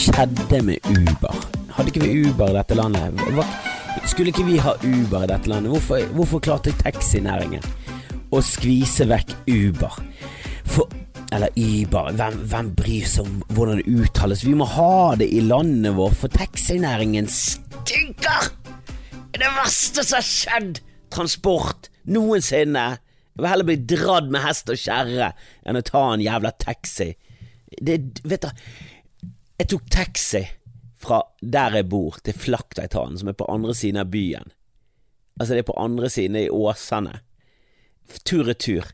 skjedde med Uber? Hadde ikke vi Uber i dette landet? Skulle ikke vi ha Uber i dette landet? Hvorfor, hvorfor klarte taxinæringen å skvise vekk Uber? For eller Uber, hvem, hvem, bryr seg om hvordan det uttales? Vi må ha det i landet vårt, for taxinæringen stinker! Det er verste som har skjedd transport noensinne. Jeg vil heller bli dratt med hest og kjerre enn å ta en jævla taxi. Det, vet du, jeg tok taxi fra der jeg bor, til Flaktveitan, som er på andre siden av byen. Altså, det er på andre siden, i Åsane. Tur-retur.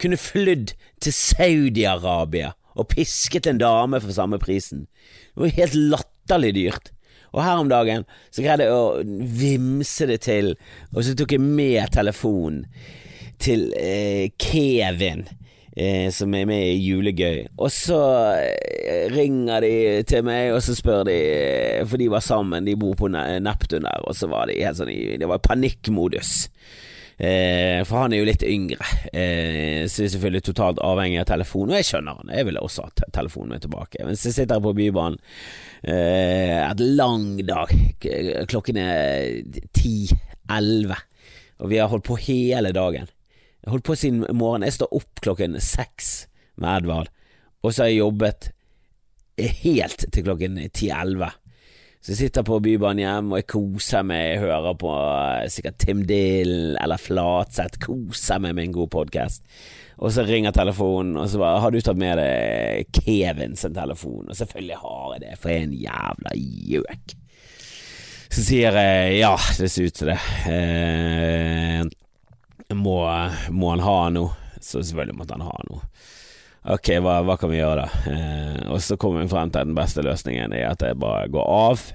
Kunne flydd til Saudi-Arabia og pisket en dame for samme prisen. Det var helt latterlig dyrt. Og her om dagen så greide jeg å vimse det til, og så tok jeg med telefonen til eh, Kevin eh, som er med i Julegøy. Og så eh, ringer de til meg, og så spør de eh, For de var sammen, de bor på Neptun der, og så var de helt sånn Det var panikkmodus. Eh, for han er jo litt yngre, eh, så er selvfølgelig totalt avhengig av telefon. Og jeg skjønner han, jeg ville også hatt telefonen min tilbake. Mens jeg sitter her på Bybanen, eh, et lang dag, klokken er ti-elleve, og vi har holdt på hele dagen. Jeg holdt på siden morgenen. Jeg står opp klokken seks med Edvard, og så har jeg jobbet helt til klokken ti-elleve. Så jeg sitter på Bybanen hjem og jeg koser meg, jeg hører på uh, sikkert Tim Dill eller Flatseth, koser meg med en god podkast. Og så ringer telefonen, og så bare 'Har du tatt med deg Kevin sin telefon?' Og selvfølgelig har jeg det, for jeg er en jævla gjøk. Så sier jeg ja, det ser ut til det. Eh, må, må han ha noe? Så selvfølgelig måtte han ha noe. Ok, hva, hva, kan vi gjøre? Eh, og så kommer vi frem til den beste løsningen er at jeg bare går av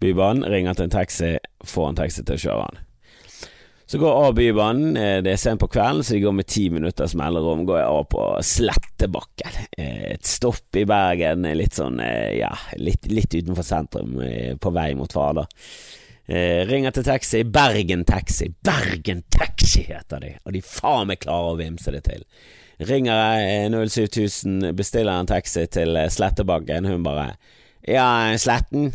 Bybanen, ringer til en taxi, får en taxi til å kjøre han. Så går jeg av Bybanen, eh, det er sent på kvelden, så jeg går med ti minutters mellomrom går jeg av på Slettebakken. Eh, et stopp i Bergen, litt sånn, eh, ja, litt, litt utenfor sentrum, på vei mot Fardal. Eh, ringer til taxi, Bergen Taxi, Bergen Taxi heter de, og de faen meg klarer å vimse det til. Ringer jeg 07000, bestiller en taxi til eh, Slettebakken. Hun bare Ja, Sletten?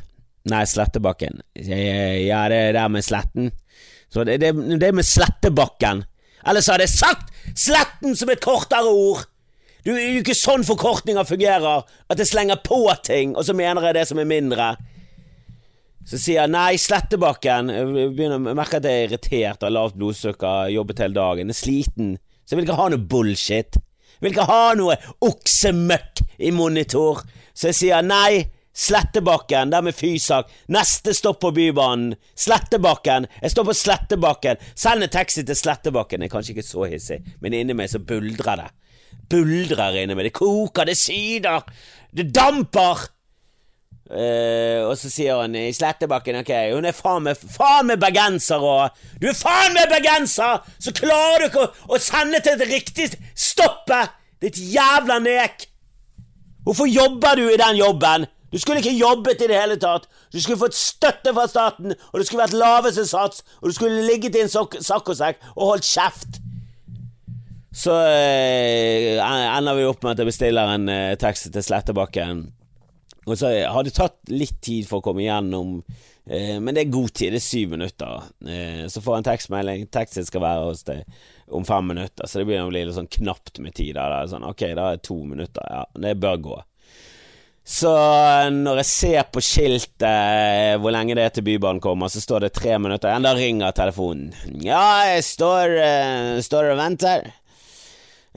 Nei, Slettebakken. Ja, det er der med Sletten. Så det, det, det er med Slettebakken. Ellers hadde jeg sagt Sletten som et kortere ord. Du er jo ikke sånn forkortninger fungerer, at jeg slenger på ting, og så mener jeg det som er mindre. Så sier jeg nei, Slettebakken. Jeg begynner å merke at jeg er irritert, har lavt blodsukker, jobbet hele dagen, jeg er sliten. Så jeg vil ikke ha noe bullshit. Jeg vil ikke ha noe oksemøkk i monitor. Så jeg sier nei. Slettebakken, der med Fysak. Neste stopp på Bybanen. Slettebakken. Jeg står på Slettebakken. Send en taxi til Slettebakken. Jeg er kanskje ikke så hissig, men inni meg så buldrer det. Buldrer inni meg. Det koker, det syder. Det damper. Uh, og så sier han i Slettebakken Ok, hun er faen meg Faen meg bergenser og Du er faen meg bergenser! Så klarer du ikke å, å sende til et riktig stoppe! Ditt jævla nek! Hvorfor jobber du i den jobben? Du skulle ikke jobbet i det hele tatt. Du skulle fått støtte fra staten, og det skulle vært laveste sats, og du skulle ligget i en saccosekk og holdt kjeft. Så uh, ender vi opp med at jeg bestiller en uh, taxi til Slettebakken og så har det tatt litt tid for å komme igjennom, eh, men det er god tid. Det er syv minutter. Eh, så får jeg en tekstmelding. Taxien skal være hos deg om fem minutter, så det begynner å bli litt sånn knapt med tid. Da. Sånn, ok, da er det to minutter. Ja, det bør gå. Så når jeg ser på skiltet eh, hvor lenge det er til Bybanen kommer, så står det tre minutter igjen. Da ringer telefonen. Ja, jeg står, uh, står og venter.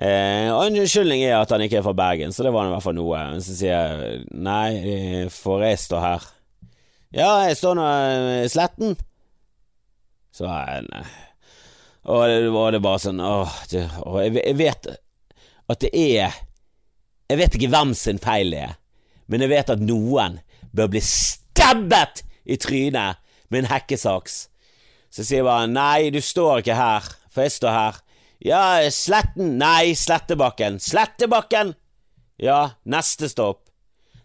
Eh, unnskyldning er at han ikke er fra Bergen, så det var i hvert fall noe. Så sier jeg nei, for får jeg stå her? Ja, jeg står nå i Sletten. Så jeg nei. Og det var bare sånn Åh, det, åh jeg, vet at det er Jeg vet ikke hvem sin feil det er, men jeg vet at noen bør bli stabbet i trynet med en hekkesaks. Så sier jeg bare nei, du står ikke her, for jeg står her. Ja, Sletten Nei, Slettebakken. Slettebakken! Ja, neste stopp.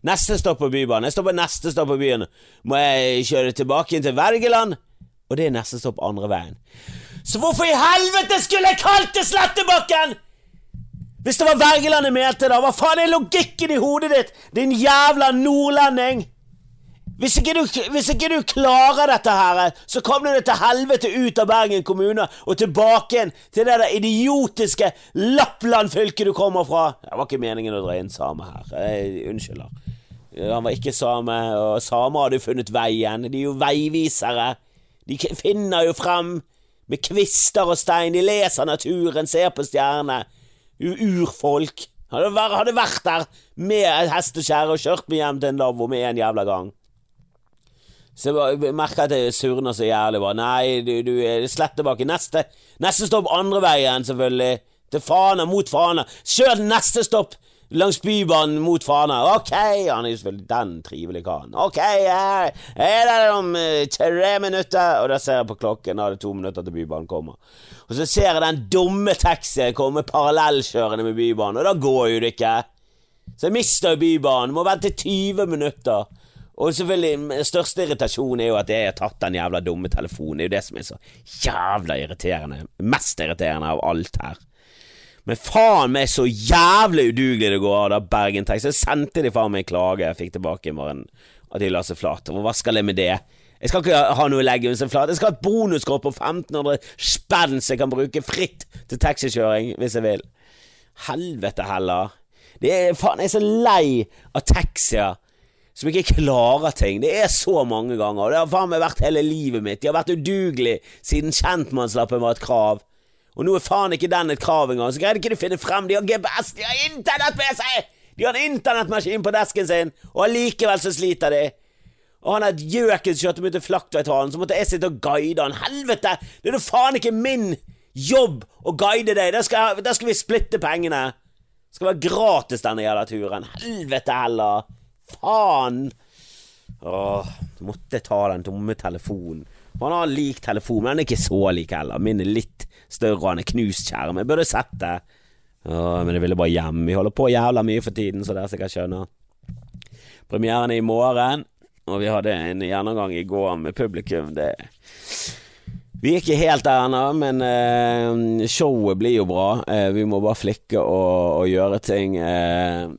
Neste stopp på Bybanen. Jeg står på neste stopp på byen. Må jeg kjøre tilbake inn til Vergeland? Og det er neste stopp andre veien. Så hvorfor i helvete skulle jeg kalt det Slettebakken?! Hvis det var Wergeland jeg mente, da, hva faen er logikken i hodet ditt, din jævla nordlending? Hvis ikke, du, hvis ikke, du, klarer dette her, så kommer du til helvete ut av Bergen kommune og tilbake igjen til det der idiotiske Lappland-fylket du kommer fra. Det var ikke meningen å dra inn same her. Jeg unnskylder. Han var ikke same, og samer hadde jo funnet veien. De er jo veivisere. De finner jo frem med kvister og stein. De leser naturen, ser på stjerner. Urfolk. Hadde, vært der med hesteskjær og kjørt meg hjem til en lavvo med en jævla gang. Så jeg merker at jeg surner så jævlig. Bare. Nei, du, du slett tilbake. Neste, neste stopp andre veien, selvfølgelig. Til Fana, mot Fana. Kjør neste stopp langs Bybanen mot Fana. Ok, han er jo selvfølgelig den trivelige karen. Ok, her er det om uh, tre minutter. Og da ser jeg på klokken, da er det to minutter til Bybanen kommer. Og så ser jeg den dumme taxien komme parallellkjørende med Bybanen, og da går jo det ikke. Så jeg mister Bybanen. Må vente 20 minutter. Og selvfølgelig, største irritasjon er jo at jeg har tatt den jævla dumme telefonen. Det er jo det som er så jævla irriterende. Mest irriterende av alt her. Men faen meg så jævlig udugelig det går av da Bergen Taxi. Så sendte de faen meg en klage jeg fikk tilbake i morgen at de la seg flat. Hva skal jeg med det? Jeg skal ikke ha noe legge seg flat. Jeg skal ha et bonuskort på 1500 spenn som jeg kan bruke fritt til taxikjøring hvis jeg vil. Helvete heller. Det er faen, jeg er så lei av taxier som ikke klarer ting. Det er så mange ganger, og det har faen meg vært hele livet mitt. De har vært udugelige siden kjentmannslappen var et krav. Og nå er faen ikke den et krav engang, så greide ikke de finne frem. De har GPS, de har internett med seg! De har en internettmaskin på desken sin, og allikevel så sliter de. Og han er gjøken som kjørte meg til Flaktveitranen, så måtte jeg sitte og guide han. Helvete! Det er da faen ikke min jobb å guide deg. Da skal, der skal vi splitte pengene. Det skal være gratis, denne jævla turen. Helvete heller. Faen! Åh, måtte ta den dumme telefonen. Han har lik telefon, men den er ikke så lik heller. Min er litt større, og han er knust skjerm. Jeg burde sett det. Åh, men jeg ville bare hjem. Vi holder på jævla mye for tiden, så dere sikkert skjønner. Premieren er i morgen, og vi hadde en gjennomgang i går med publikum. Det vi er ikke helt der ennå, men uh, showet blir jo bra. Uh, vi må bare flikke og, og gjøre ting. Uh,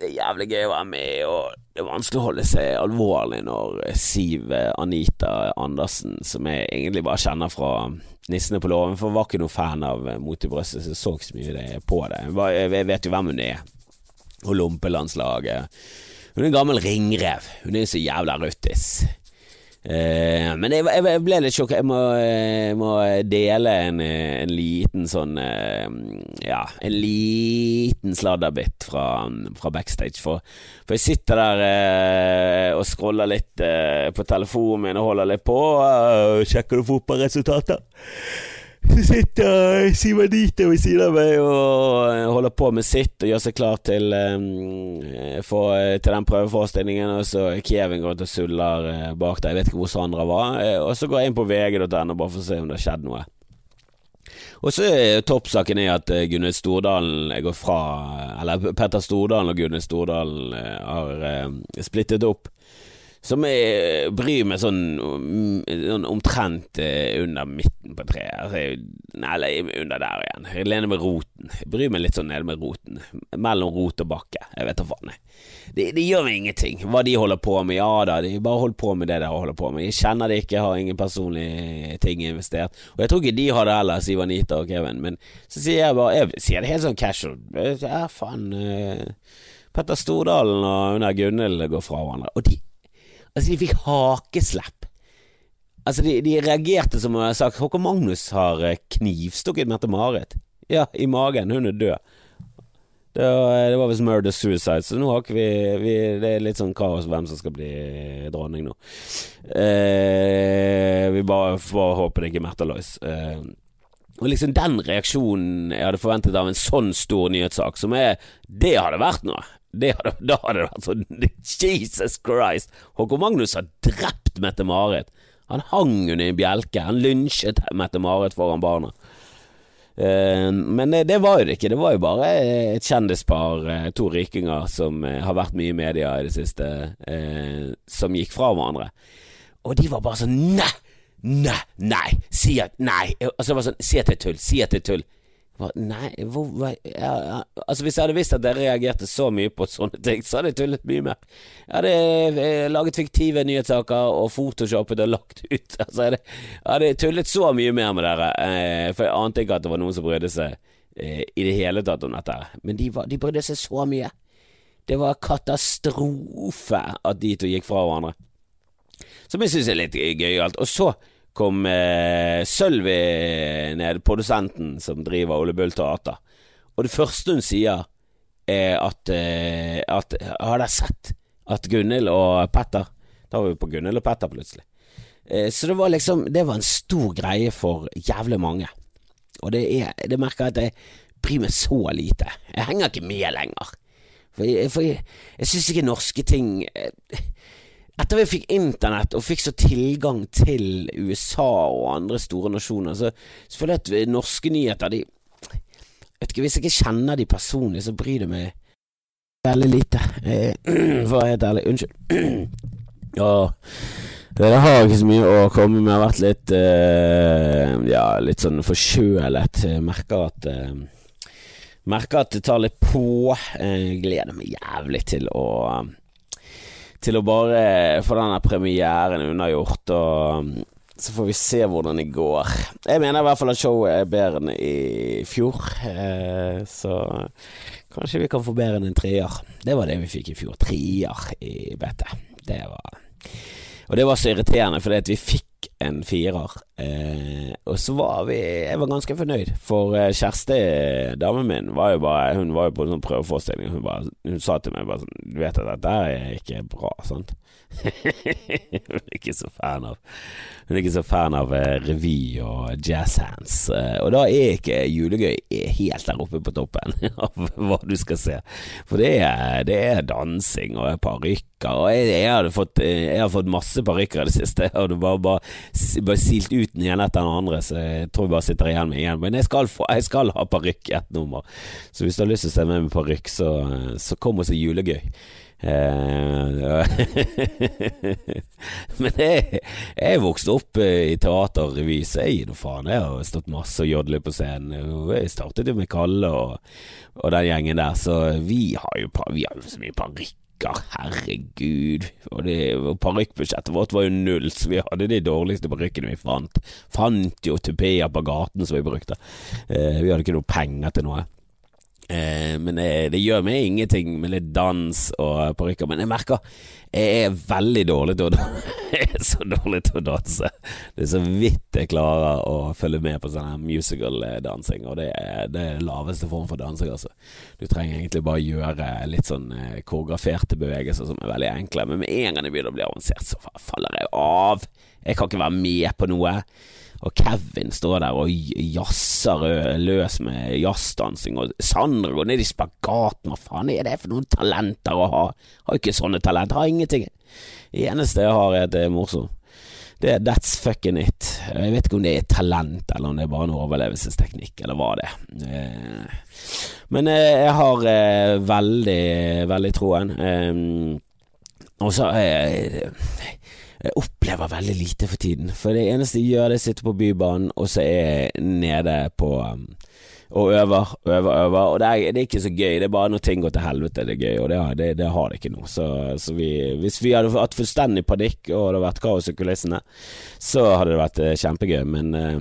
det er jævlig gøy å være med, og det er vanskelig å holde seg alvorlig når Siv Anita Andersen, som jeg egentlig bare kjenner fra Nissene på låven, for var ikke noen fan av Mot i brøstet, så så ikke så mye det på det. Jeg vet jo hvem hun er, og Lompelandslaget. Hun er en gammel ringrev. Hun er så jævla ruttis. Uh, men jeg, jeg, ble litt sjokkert. Jeg jeg må dele en, en, liten sånn uh, Ja, en liten sladderbit fra, fra backstage. For, for, jeg sitter der eh, og scroller litt på telefonen min og holder litt på. sjekker du fotballresultater? Så sitter Simonito ved siden av meg og eh, holder på med sitt og gjør seg klar til, um, for, til den prøveforestillingen. Og så Kevin går ut og suller bak der. Jeg vet ikke hvor Sandra var. Og så går jeg inn på vg.no bare for å se om det har skjedd noe. Og så er toppsaken er at Gunnhild Stordalen går fra Eller Petter Stordalen og Gunnhild Stordalen har splittet opp. Som jeg bryr meg sånn, sånn omtrent eh, under midten på treet. Altså, eller under der igjen. Jeg lener med roten. Jeg bryr meg litt sånn nede med roten. Mellom rot og bakke. Jeg vet da faen. Det, det, gjør ingenting hva de holder på med. Ja da, de bare holder på med det de holder på med. Jeg kjenner det ikke, jeg har ingen personlige ting investert. Og jeg tror ikke de har det heller, sier Vanita og Kevin. Men så sier jeg bare Jeg sier det helt sånn casual. Ja, faen. Uh, Petter Stordalen og der Gunhild går fra hverandre. Og de Altså, de fikk hakeslepp. Altså, de, de reagerte som om jeg har sagt Håkon Magnus har eh, knivstukket Mette-Marit. Ja, i magen. Hun er død. Det var, det var visst murder suicide, så nå har ikke vi, vi, Det er litt sånn kaos hvem som skal bli dronning nå. Eh, vi bare får håpe det ikke er Märtha Lois. Eh, og liksom den reaksjonen jeg hadde forventet av en sånn stor nyhetssak, som er Det hadde vært noe. Hadde, da hadde det vært sånn Jesus Christ! Håkon Magnus har drept Mette-Marit. Han hang under en bjelke. Han lynsjet Mette-Marit foran barna. Uh, men det, det, var jo det ikke. Det var jo bare et kjendispar, uh, to rikinger, som uh, har vært mye i media i det siste, som gikk fra hverandre. Og de var bare sånn Nei! Nei! Nei! Si at Nei! Altså, det var sånn Si at det er tull. Si at det er tull. Nei, hvor hva, ja, ja. Altså Hvis jeg hadde visst at dere reagerte så mye på sånne ting, så hadde jeg tullet mye mer. Jeg hadde eh, laget fiktive nyhetssaker og photoshoppet og lagt ut. Altså Jeg hadde, hadde tullet så mye mer med dere, eh, for jeg ante ikke at det var noen som brydde seg eh, i det hele tatt om dette. Men de, var, de brydde seg så mye. Det var katastrofe at de to gikk fra hverandre. Som jeg syns er litt gøyalt. Og så kom eh, Sølvi ned, produsenten som driver Ole Bull Teater. Og det første hun sier, er at, eh, at Har dere sett at Gunhild og Petter Da var vi på Gunhild og Petter plutselig. Eh, så det var liksom Det var en stor greie for jævlig mange. Og det, er, det merker jeg at jeg bryr meg så lite. Jeg henger ikke med lenger. For jeg, for jeg, jeg syns ikke norske ting eh, Etter vi fikk internett og fikk så tilgang til USA og andre store nasjoner, så, så føler jeg at norske nyheter de, vet ikke, Hvis jeg ikke kjenner de personlig, så bryr det meg veldig lite. Eh, for å være helt ærlig. Unnskyld. Ja, Det har ikke så mye å komme med. Jeg har vært litt uh, Ja, litt sånn forkjølet. Merker at uh, Merker at det tar litt på. Uh, gleder meg jævlig til å Til å bare få denne premieren unnagjort. Og så får vi se hvordan det går. Jeg mener i hvert fall at showet er bedre enn i fjor. Eh, så kanskje vi kan få bedre enn en treer. Det var det vi fikk i fjor. Treer i BT. Det var og det var så irriterende, fordi at vi fikk en firer, eh, og så var vi Jeg var ganske fornøyd, for eh, Kjersti, damen min, var jo bare Hun var jo på en sånn prøveforestilling, hun, bare, hun sa til meg bare sånn Du vet at dette er ikke bra, sant? hun er ikke så fan av Hun er ikke så fan av eh, revy og jazzhands, eh, og da er ikke julegøy helt der oppe på toppen av hva du skal se, for det er, det er dansing og parykker, og jeg, jeg, hadde fått, eh, jeg har fått masse parykker i det siste, og det bare, bare, bare silt ut den ene etter den andre, så jeg tror jeg bare sitter igjen med én. men jeg skal, få, jeg skal ha parykk ett nummer, så hvis du har lyst til å se meg med parykk, så, så kom og se julegøy. Eh, men jeg, jeg vokste opp eh, i teater og revy, så jeg gir noe faen. Jeg har stått masse og jodlet på scenen. Jeg startet jo med Kalle og, og, den gjengen der, så vi har jo, vi har så mye parykk Herregud. Og, og parykkbudsjettet vårt var jo null, så vi hadde de dårligste parykkene vi fant. Fant jo tupeer på gaten som vi brukte. Eh, vi hadde ikke noe penger til noe. Eh, men det, det, gjør meg ingenting med litt dans og parykker. Men jeg merker jeg er veldig dårlig til å Jeg er så dårlig til å danse. Det er så vidt jeg klarer å følge med på sånn musical-dansing, og det er det laveste form for dansing, altså. Du trenger egentlig bare gjøre litt sånn eh, koreograferte bevegelser som er veldig enkle, men med en gang det begynner å bli avansert, så faller jeg av. Jeg kan ikke være med på noe. Og Kevin står der og jazzer løs med jazzdansing, og Sandra går ned i spagaten. Hva faen er det for noen talenter å ha? Har ikke sånne talenter, har ingenting. Det eneste jeg har, er at det er morsomt. Det er that's fucking it. Jeg vet ikke om det er talent, eller om det er bare en overlevelsesteknikk, eller hva det er. Eh, men eh, jeg har eh, veldig, veldig troen. Og så jeg opplever veldig lite for tiden. For det eneste jeg gjør, er å sitte på Bybanen, og så er jeg nede på um, og øver, øver, øver. Og det er, det er, ikke så gøy. Det er bare når ting går til helvete det er gøy, og det, det, det har det ikke nå. Så, så vi, hvis vi hadde hatt fullstendig panikk, og det hadde vært kaos i kulissene, så hadde det vært eh, kjempegøy. Men uh,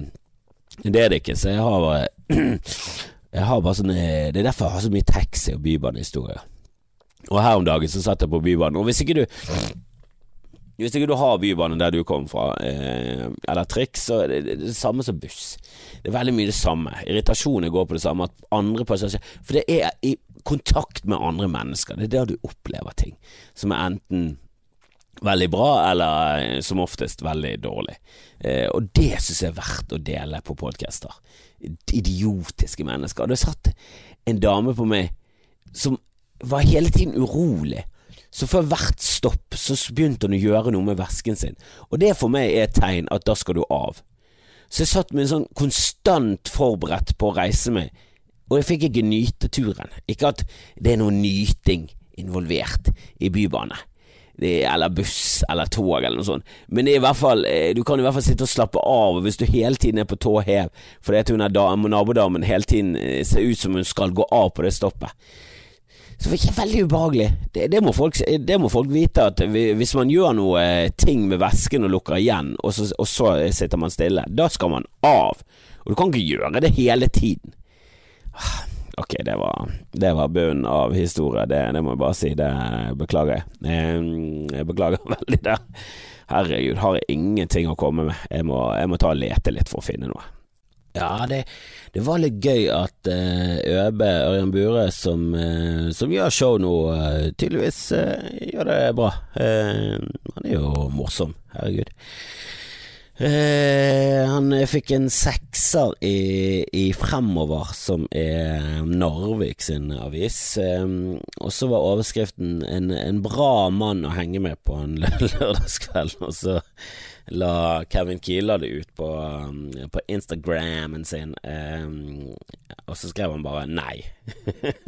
det er det ikke, så jeg har bare Jeg har bare sånn Det er derfor jeg har så mye taxi- og bybanehistorier. Og her om dagen så satt jeg på Bybanen, og hvis ikke du hvis ikke du har bybane der du kom fra, eh, eller trikk, så er det, det, samme som buss. Det er veldig mye det samme. Irritasjonen går på det samme. At andre passasjerer For det er i kontakt med andre mennesker. Det er der du opplever ting som er enten veldig bra, eller eh, som oftest veldig dårlig. Eh, og det syns jeg er verdt å dele på podcaster. Idiotiske mennesker. Det satt en dame på meg som var hele tiden urolig så for hvert stopp så begynte hun å gjøre noe med vesken sin, og det for meg er et tegn at da skal du av. Så jeg satt med en sånn konstant forberedt på å reise meg, og jeg fikk ikke nyte turen. Ikke at det er noe nyting involvert i bybane. eller buss eller tog eller noe sånt. Men i hvert fall, eh, du kan i hvert fall sitte og slappe av hvis du hele tiden er på tå hev fordi at hun er nabodamen hele tiden eh, ser ut som hun skal gå av på det stoppet. Så det er ikke veldig ubehagelig. Det, det, må folk, det, må folk, vite, at hvis man gjør noe eh, ting med væsken og lukker igjen, og så, og så sitter man stille, da skal man av. Og du kan ikke gjøre det hele tiden. Ah, ok, det var, det var bunnen av historie, det, det, må jeg bare si. Det beklager jeg. Jeg beklager veldig det. Herregud, har jeg ingenting å komme med. Jeg må, jeg må ta og lete litt for å finne noe. Ja, det, det, var litt gøy at uh, Øbe Ørjan Bure, som, uh, som, gjør show nå, uh, tydeligvis gjør det bra. han er jo morsom, herregud. han fikk en sekser i, i, Fremover, som er Narvik sin avis. og så var overskriften en, en, bra mann å henge med på en lørdagskveld'. Og så la Kevin Keeler det ut på, um, på Instagrammen sin, um, og så skrev han bare nei.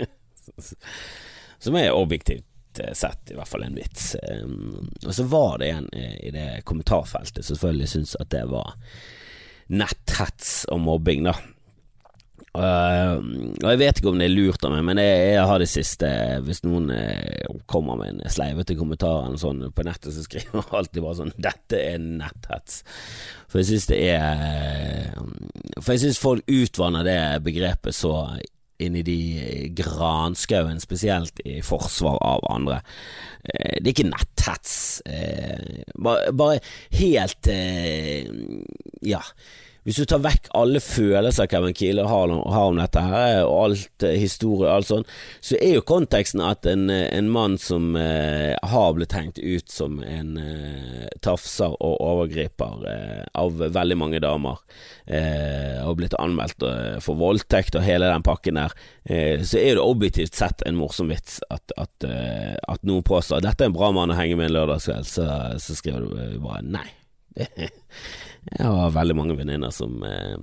Som er objektivt eh, sett i hvert fall en vits. Um, og så var det en i det kommentarfeltet som selvfølgelig syntes at det var netthets og mobbing, da. Uh, og jeg vet ikke om det er lurt av meg, men jeg, jeg har det siste Hvis noen uh, kommer med en sleivete kommentar sånn på nettet, så skriver jeg alltid bare sånn 'Dette er netthets'. For jeg syns det er For jeg syns folk utvanner det begrepet så inn i de granskauen, spesielt i forsvar av andre. Uh, det er ikke netthets. Bare, bare, helt Ja hvis du tar vekk alle følelser Kevin Kieler har, har, om dette her, og alt eh, historie og alt sånt, så er jo konteksten at en, eh, en mann som eh, har blitt hengt ut som en eh, tafser og overgriper eh, av veldig mange damer, eh, og blitt anmeldt for voldtekt og hele den pakken der, så er det objektivt sett en morsom vits at, at, at noen påstår at dette er en bra mann å henge med en lørdagskveld, så, så skriver du bare nei. Jeg har veldig mange venninner som eh,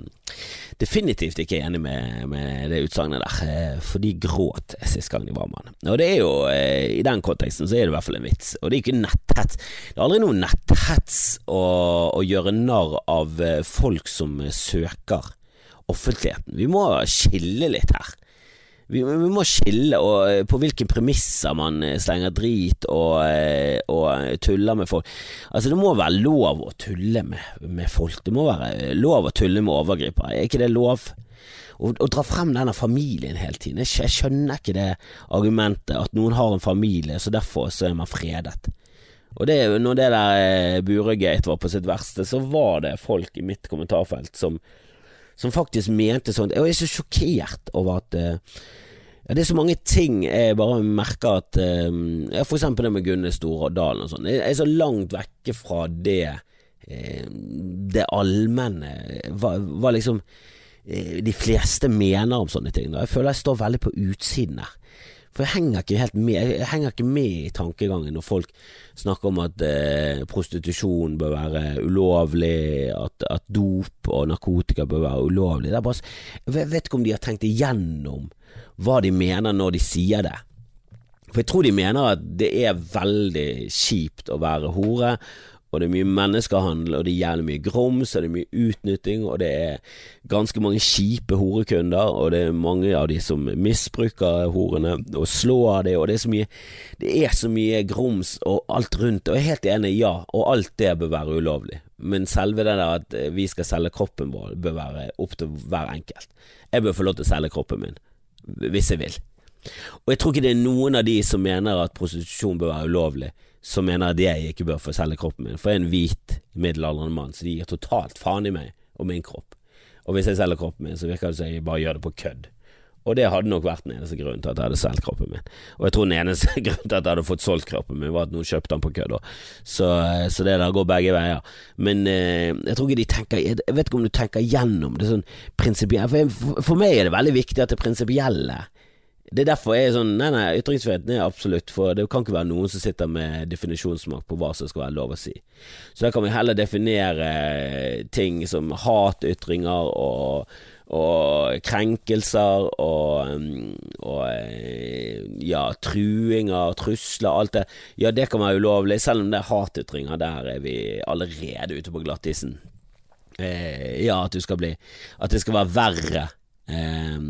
definitivt ikke er enig med, med det utsagnet der, eh, for de gråt sist gang de var med han. Og det er jo, eh, i den konteksten så er det i hvert fall en vits, og det er ikke netthets. Det er aldri noe netthets å, å gjøre narr av eh, folk som søker offentligheten. Vi må skille litt her. Vi, vi, må skille og, eh, på hvilke premisser man eh, slenger drit og, eh, og, tuller med folk. Altså Det må være lov å tulle med, med folk. Det må være lov å tulle med overgripere. Er ikke det lov? Å, dra frem denne familien hele tiden. Jeg skjønner ikke det argumentet at noen har en familie, så derfor så er man fredet. Og det, når det der Buregate var på sitt verste, så var det folk i mitt kommentarfelt som som faktisk mente sånt. Jeg er så sjokkert over at uh, ja, det er så mange ting jeg bare merker at uh, For eksempel det med Gunne Stordalen og sånn. Jeg er så langt vekke fra det uh, Det allmenne hva, hva liksom de fleste mener om sånne ting. Da. Jeg føler jeg står veldig på utsiden der. For jeg henger ikke helt med Jeg henger ikke med i tankegangen når folk snakker om at eh, prostitusjon bør være ulovlig, at, at, dop og narkotika bør være ulovlig. Bare, jeg vet ikke om de har tenkt igjennom hva de mener når de sier det. For jeg tror de mener at det er veldig kjipt å være hore, og det er mye menneskehandel, og det er jævlig mye grums, og det er mye utnytting, og det er ganske mange kjipe horekunder, og det er mange av de som misbruker horene og slår dem, og det er så mye Det er så mye grums og alt rundt, og jeg er helt enig, ja, og alt det bør være ulovlig, men selve det der at vi skal selge kroppen vår, bør være opp til hver enkelt. Jeg bør få lov til å selge kroppen min, hvis jeg vil. Og jeg tror ikke det er noen av de som mener at prostitusjon bør være ulovlig som mener at jeg ikke bør få selge kroppen min, for jeg er en hvit, middelaldrende mann, så de gir totalt faen i meg og min kropp. Og hvis jeg selger kroppen min, så virker det som jeg bare gjør det på kødd. Og det hadde nok vært den eneste grunnen til at jeg hadde solgt kroppen min. Og jeg tror den eneste grunnen til at jeg hadde fått solgt kroppen min, var at noen kjøpte den på kødd. Så, så, det der går begge veier. Men eh, jeg tror ikke de tenker Jeg vet ikke om du tenker gjennom det sånn prinsipielt. For, for, meg er det veldig viktig at det prinsipielle det er derfor jeg er sånn Nei, nei, ytringsfriheten er absolutt, for det kan ikke være noen som sitter med definisjonsmakt på hva som skal være lov å si. Så da kan vi heller definere ting som hatytringer og, og krenkelser og, mm, og eh, ja, truinger, trusler, alt det. Ja, det kan være ulovlig, selv om det er hatytringer. Der er vi allerede ute på glattisen. Eh, ja, at du skal bli At det skal være verre eh,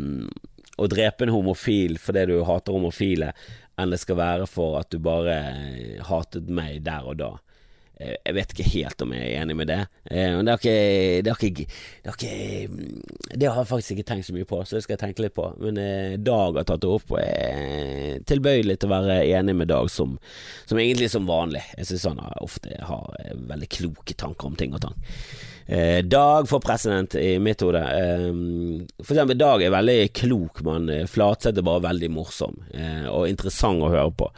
å drepe en homofil fordi du hater homofile, enn det skal være for at du bare eh, hatet meg der og da. Eh, jeg vet ikke helt om jeg er enig med det. Eh, men det har, ikke, det, har ikke, det, har ikke, det har jeg faktisk ikke tenkt så mye på, så det skal jeg tenke litt på. Men Dag har tatt det opp, og er tilbøyelig til å være enig med Dag som, som egentlig som vanlig. Jeg syns han ofte har veldig kloke tanker om ting og tang. Eh, Dag for president i mitt hode. Eh, for eksempel Dag er veldig klok, eh, Flatseth er bare veldig morsom eh, og interessant å høre på.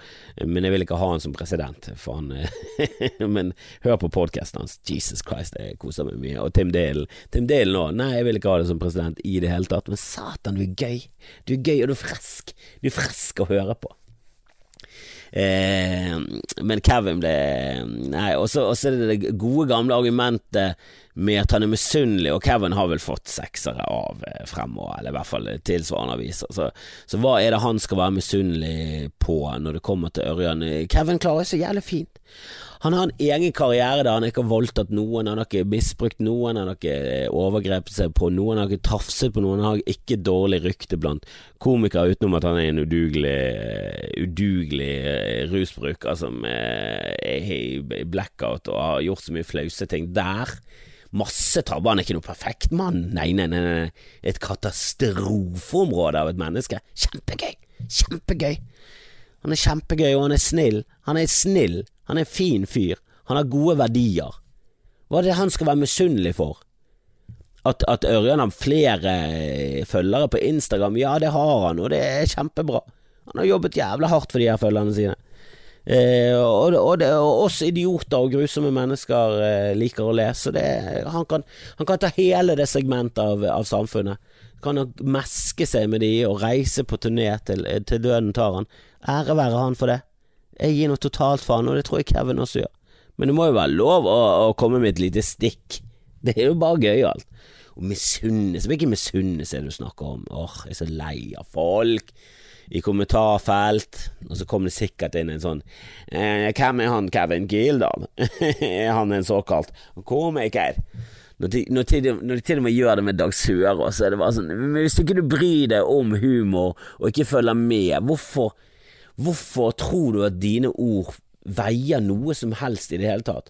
Men jeg vil ikke ha han som president, for han Men hør på podkasten hans. Jesus Christ, jeg koser meg mye. Og Tim Dale. Tim Dale nå. Nei, jeg vil ikke ha det som president i det hele tatt. Men satan, du er gøy. Du er gøy, og du er frisk. Du er frisk å høre på. Eh, men Kevin ble Nei, og så er det det gode, gamle argumentet med at han er misunnelig, og Kevin har vel fått seksere av eh, fremover, eller i hvert fall tilsvarende aviser. Så, så, hva er det han skal være misunnelig på når det kommer til Ørjan? Kevin klarer seg jævlig fint. Han har en egen karriere der han ikke har voldtatt noen, han har ikke misbrukt noen, han har ikke eh, overgrepet seg på noen, han har ikke tafset på noen, han har ikke dårlig rykte blant komikere utenom at han er en udugelig, udugelig eh, rusbruker som er i blackout og har gjort så mye flause ting der masse tabber. Han er ikke noe perfekt mann. Nei, nei, nei, nei. Et katastrofeområde av et menneske. Kjempegøy! Kjempegøy! Han er kjempegøy, og han er snill. Han er snill. Han er en fin fyr. Han har gode verdier. Hva er det han skal være misunnelig for? At, at Ørjan har flere følgere på Instagram? Ja, det har han, og det er kjempebra. Han har jobbet jævla hardt for de her følgerne sine. Eh, og, og, det, og, oss idioter og grusomme mennesker eh, liker å lese. Det, han, kan, han, kan, ta hele det segmentet av, av samfunnet. Kan nok meske seg med de og reise på turné til, til døden tar han. Ære være han for det. Jeg gir noe totalt faen, og det tror jeg Kevin også gjør. Men det må jo være lov å, å komme med et lite stikk. Det er jo bare gøyalt. Og misunnelse Hvilken misunnelse er det du snakker om? Åh, jeg er så lei av folk i kommentarfelt, og så kom det sikkert inn en sånn eh, Hvem er han Kevin Gildal? er han en såkalt komiker? Når de, når, de, når de, til og med gjør det med Dag Sørås, så er det bare sånn Hvis du ikke bryr deg om humor og ikke følger med, hvorfor, hvorfor tror du at dine ord veier noe som helst i det hele tatt?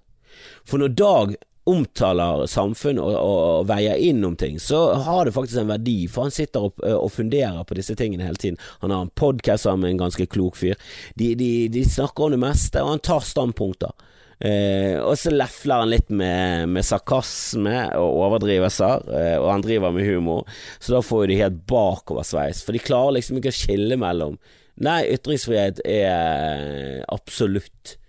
For når Dag omtaler samfunn og, og, veier inn om ting, så har det faktisk en verdi, for han sitter og, og funderer på disse tingene hele tiden. Han har en podkast sammen med en ganske klok fyr. De, de, de, snakker om det meste, og han tar standpunkter. Eh, og så lefler han litt med, med sarkasme og overdrivelser, eh, og han driver med humor, så da får de helt bakoversveis, for de klarer liksom ikke å skille mellom Nei, ytringsfrihet er absolutt,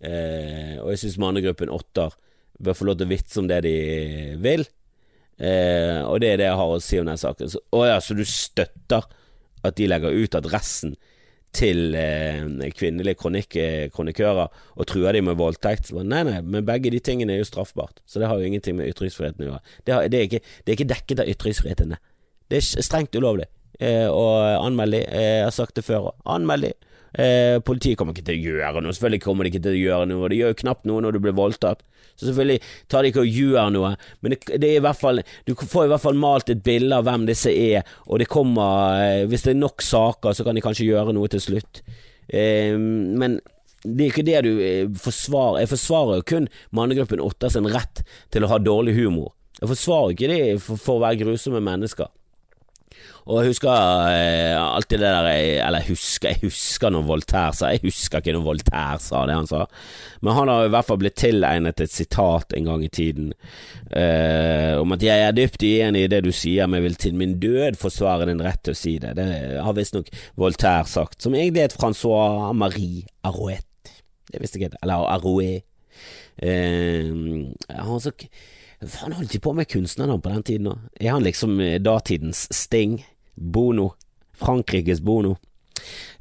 eh, og jeg syns mannegruppen åtter bør få lov til å vitse om det de vil. Eh, og det er det jeg har å si om den saken. Så, å ja, så du støtter at de legger ut adressen til eh, kvinnelige kronikk, kronikører og truer de med voldtekt? Nei, nei, men begge de tingene er jo straffbart, så det har jo ingenting med ytringsfriheten å gjøre. Det, har, det, er, ikke, det er, ikke, dekket av ytringsfriheten. Det er strengt ulovlig eh, og anmeld de. Eh, jeg har sagt det før òg. Anmeld de. Eh, politiet kommer ikke til å gjøre noe. Selvfølgelig kommer de ikke til å gjøre noe. De gjør jo knapt noe når du blir voldtatt. Så selvfølgelig tar de ikke og gjør noe. Men det, det, er i hvert fall Du får i hvert fall malt et bilde av hvem disse er, og det kommer eh, Hvis det er nok saker, så kan de kanskje gjøre noe til slutt. Eh, men det er ikke det du eh, forsvarer. Jeg forsvarer jo kun mannegruppen Åtta sin rett til å ha dårlig humor. Jeg forsvarer ikke det for, for å være grusomme mennesker. Og jeg husker eh, alltid det der Eller jeg husker, jeg husker når Voltaire sa Jeg husker ikke når Voltaire sa det han sa, men han har i hvert fall blitt tilegnet et sitat en gang i tiden eh, om at 'jeg er dypt uenig i det du sier, men vil til min død forsvare din rett til å si det'. Det har visstnok Voltaire sagt, som egentlig het et Francois Marie Arouet. Det visste jeg ikke, eller Arouet. Eh, han så Faen, holdt de på med kunstnerne på den tiden òg? Er han liksom datidens Sting? Bono. Frankrikes Bono.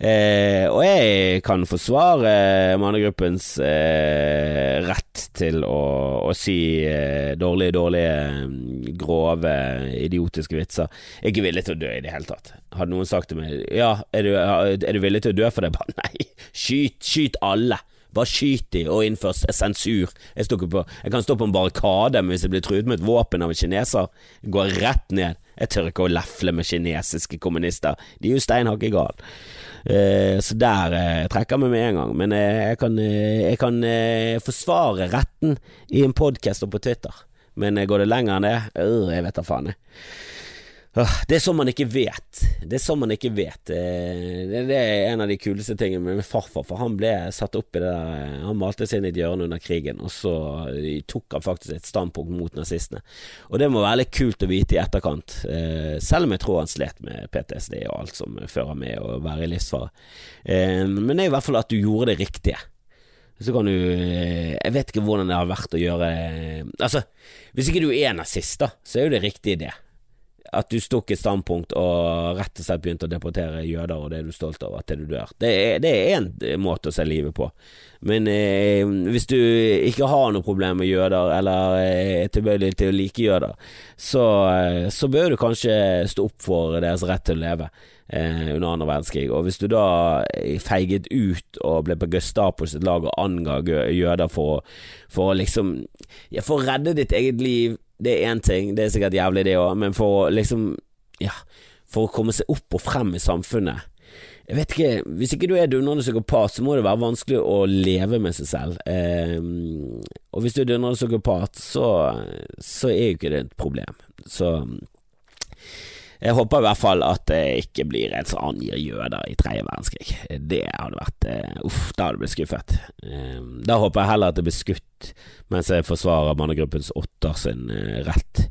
Eh, og jeg kan forsvare mannegruppens eh, rett til å, å si eh, dårlige, dårlige, mm, grove, idiotiske vitser. Jeg er ikke villig til å dø i det hele tatt. Hadde noen sagt til meg Ja, er du, er du villig til å dø for det? Bare nei, skyt, skyt alle. Bare skyt de og innfør sensur. Jeg, på, jeg, kan stå på en barrikade, men hvis jeg blir truet med et våpen av en kineser, går rett ned. Jeg tør ikke å lefle med kinesiske kommunister. De er jo stein hakke gal. Eh, så der eh, trekker jeg meg med en gang. Men eh, jeg kan, eh, jeg kan forsvare retten i en podkast og på Twitter. Men går det lenger enn det, øh, jeg vet da faen, jeg. Det er sånn man ikke vet. Det er sånn man ikke vet. Eh, det er en av de kuleste tingene med farfar, for han ble satt opp i det der eh, Han malte seg inn i et hjørne under krigen, og så eh, tok han faktisk et standpunkt mot nazistene. Og det må være litt kult å vite i etterkant, selv om jeg tror han slet med PTSD og alt som fører med å være i livsfare. Men det er i hvert fall at du gjorde det riktige. Så kan du Jeg vet ikke hvordan det har vært å gjøre Altså, hvis ikke du er nazist, da, så er jo det riktig det at du tok et standpunkt og rett og slett begynte å deportere jøder, og det er du stolt over til du dør. Det er, en måte å se livet på. Men eh, hvis du ikke har noe problem med jøder, eller er tilbøyelig til å like jøder, så, eh, så, bør du kanskje stå opp for deres rett til å leve eh, under andre verdenskrig. Og hvis du da feiget ut og ble på Gestapo sitt lag og anga jøder for, for liksom ja, For å redde ditt eget liv det er én ting, det er sikkert jævlig det òg, men for å liksom Ja, for å komme seg opp og frem i samfunnet jeg vet ikke, Hvis ikke du er dundrende psykopat, så må det være vanskelig å leve med seg selv. Eh, og hvis du er dundrende psykopat, så, så er jo ikke det et problem. Så jeg håper i hvert fall at det ikke blir en som angir jøder i tredje verdenskrig. Det hadde vært uh, Uff, da hadde jeg blitt skuffet. Uh, da håper jeg heller at det blir skutt mens jeg forsvarer mannegruppens åtter sin uh, rett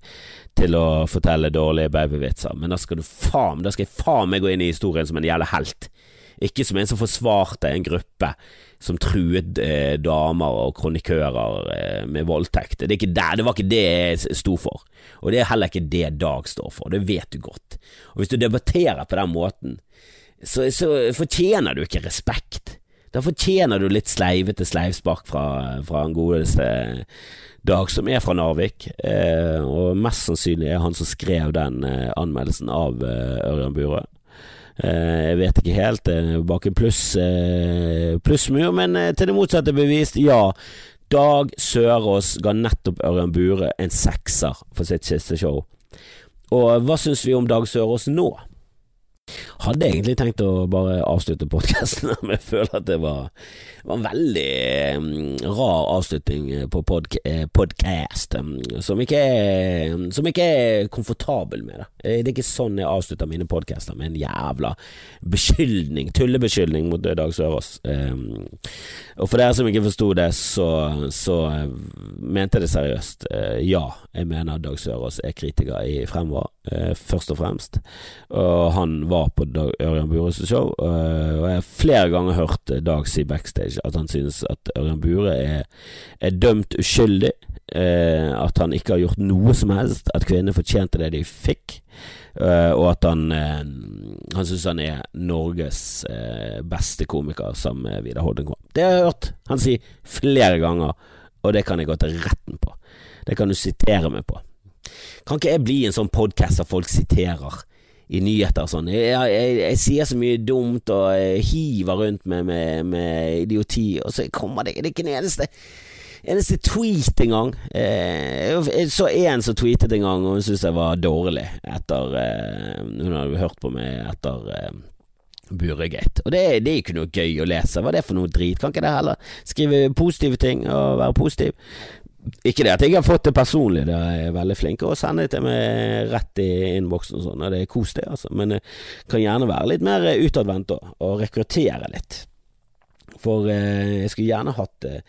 til å fortelle dårlige babyvitser. Men da skal du faen Da skal jeg faen meg gå inn i historien som en jævla helt. Ikke som en som forsvarte en gruppe som truet eh, damer og kronikører eh, med voldtekt. Det, der, det, var ikke det jeg sto for, og det er heller ikke det Dag står for, det vet du godt. Og Hvis du debatterer på den måten, så, så fortjener du ikke respekt. Da fortjener du litt sleivete sleivspark fra, fra den godeste Dag, som er fra Narvik, eh, og mest sannsynlig er han som skrev den eh, anmeldelsen av eh, Ørjan Burøe. Eh, jeg vet ikke helt. Eh, bak en pluss eh, plussmur, men til det motsatte bevist, ja. Dag Sørås ga nettopp Ørjan Bure en sekser for sitt siste show. Og hva syns vi om Dag Sørås nå? Hadde egentlig tenkt å bare avslutte podkasten, men jeg føler at det var, var en veldig um, rar avslutning på podk eh, podkast, um, som, ikke er, som ikke er komfortabel med det. Eh, det er ikke sånn jeg avslutter mine podkaster, med en jævla beskyldning, tullebeskyldning mot Dag Sørås. Og for dere som ikke forsto det, så, så mente jeg det seriøst. Ja, jeg mener Dag Sørås er kritiker i Fremover, først og fremst. Og han var på Dag, Ørjan Bures show, eh, og jeg har flere ganger hørt Dag si backstage at han synes at Ørjan Bure er, er dømt uskyldig, eh, at han ikke har gjort noe som helst, at kvinnene fortjente det de fikk. Uh, og at han uh, Han syns han er Norges beste komiker sammen med Vidar Holdengård. Det har jeg hørt han si flere ganger, og det kan jeg gå til retten på. Det kan du sitere meg på. Kan ikke jeg bli en sånn podkast der folk siterer i nyheter og sånn. Jeg, jeg, jeg, sier så mye dumt og hiver rundt med, med, med idioti, og så kommer det, det er ikke en eneste eneste tweet engang. Eh, jeg så en som tweetet en gang, og hun syntes jeg var dårlig etter eh, Hun hadde hørt på meg etter eh, Buregate. Og det, det, er ikke noe gøy å lese. Hva er det for noe drit? Kan ikke det heller skrive positive ting og være positiv? Ikke det at jeg har fått det personlig, det er veldig flink til å sende det til meg rett i innboksen og sånn, og det er kos det, altså. Men jeg kan gjerne være litt mer utadvendt òg, og rekruttere litt. For eh, jeg skulle gjerne hatt eh,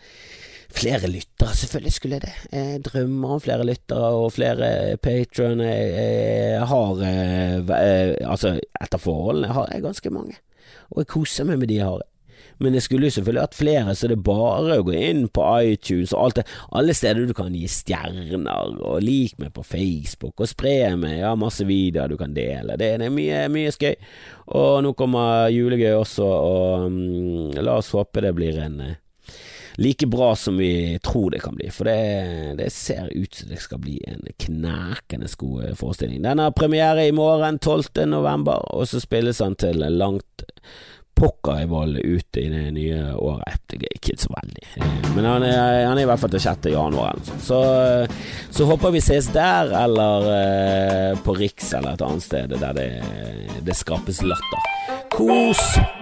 flere lyttere, selvfølgelig skulle jeg det. Jeg drømmer om flere lyttere og flere patroner. Jeg, jeg, har eh, eh, Altså, etter forholdene har jeg ganske mange, og jeg koser meg med de jeg har. Men det skulle jo selvfølgelig hatt flere, så det er bare å gå inn på iTunes og alt det. Alle steder du kan gi stjerner, og lik meg på Facebook, og spre meg. Ja, masse videoer du kan dele. Det, er mye, mye skøy. Og nå kommer julegøy også, og um, la oss håpe det blir en uh, like bra som vi tror det kan bli. For det, det ser ut som det skal bli en knækende god forestilling. Den har premiere i morgen, 12. november, og så spilles han til langt pokker i vold ute i det nye året. Ikke så veldig, men han er, han er i hvert fall til 6. januar. Så, så håper vi ses der, eller eh, på Riks eller et annet sted der det, det skapes latter. Kos!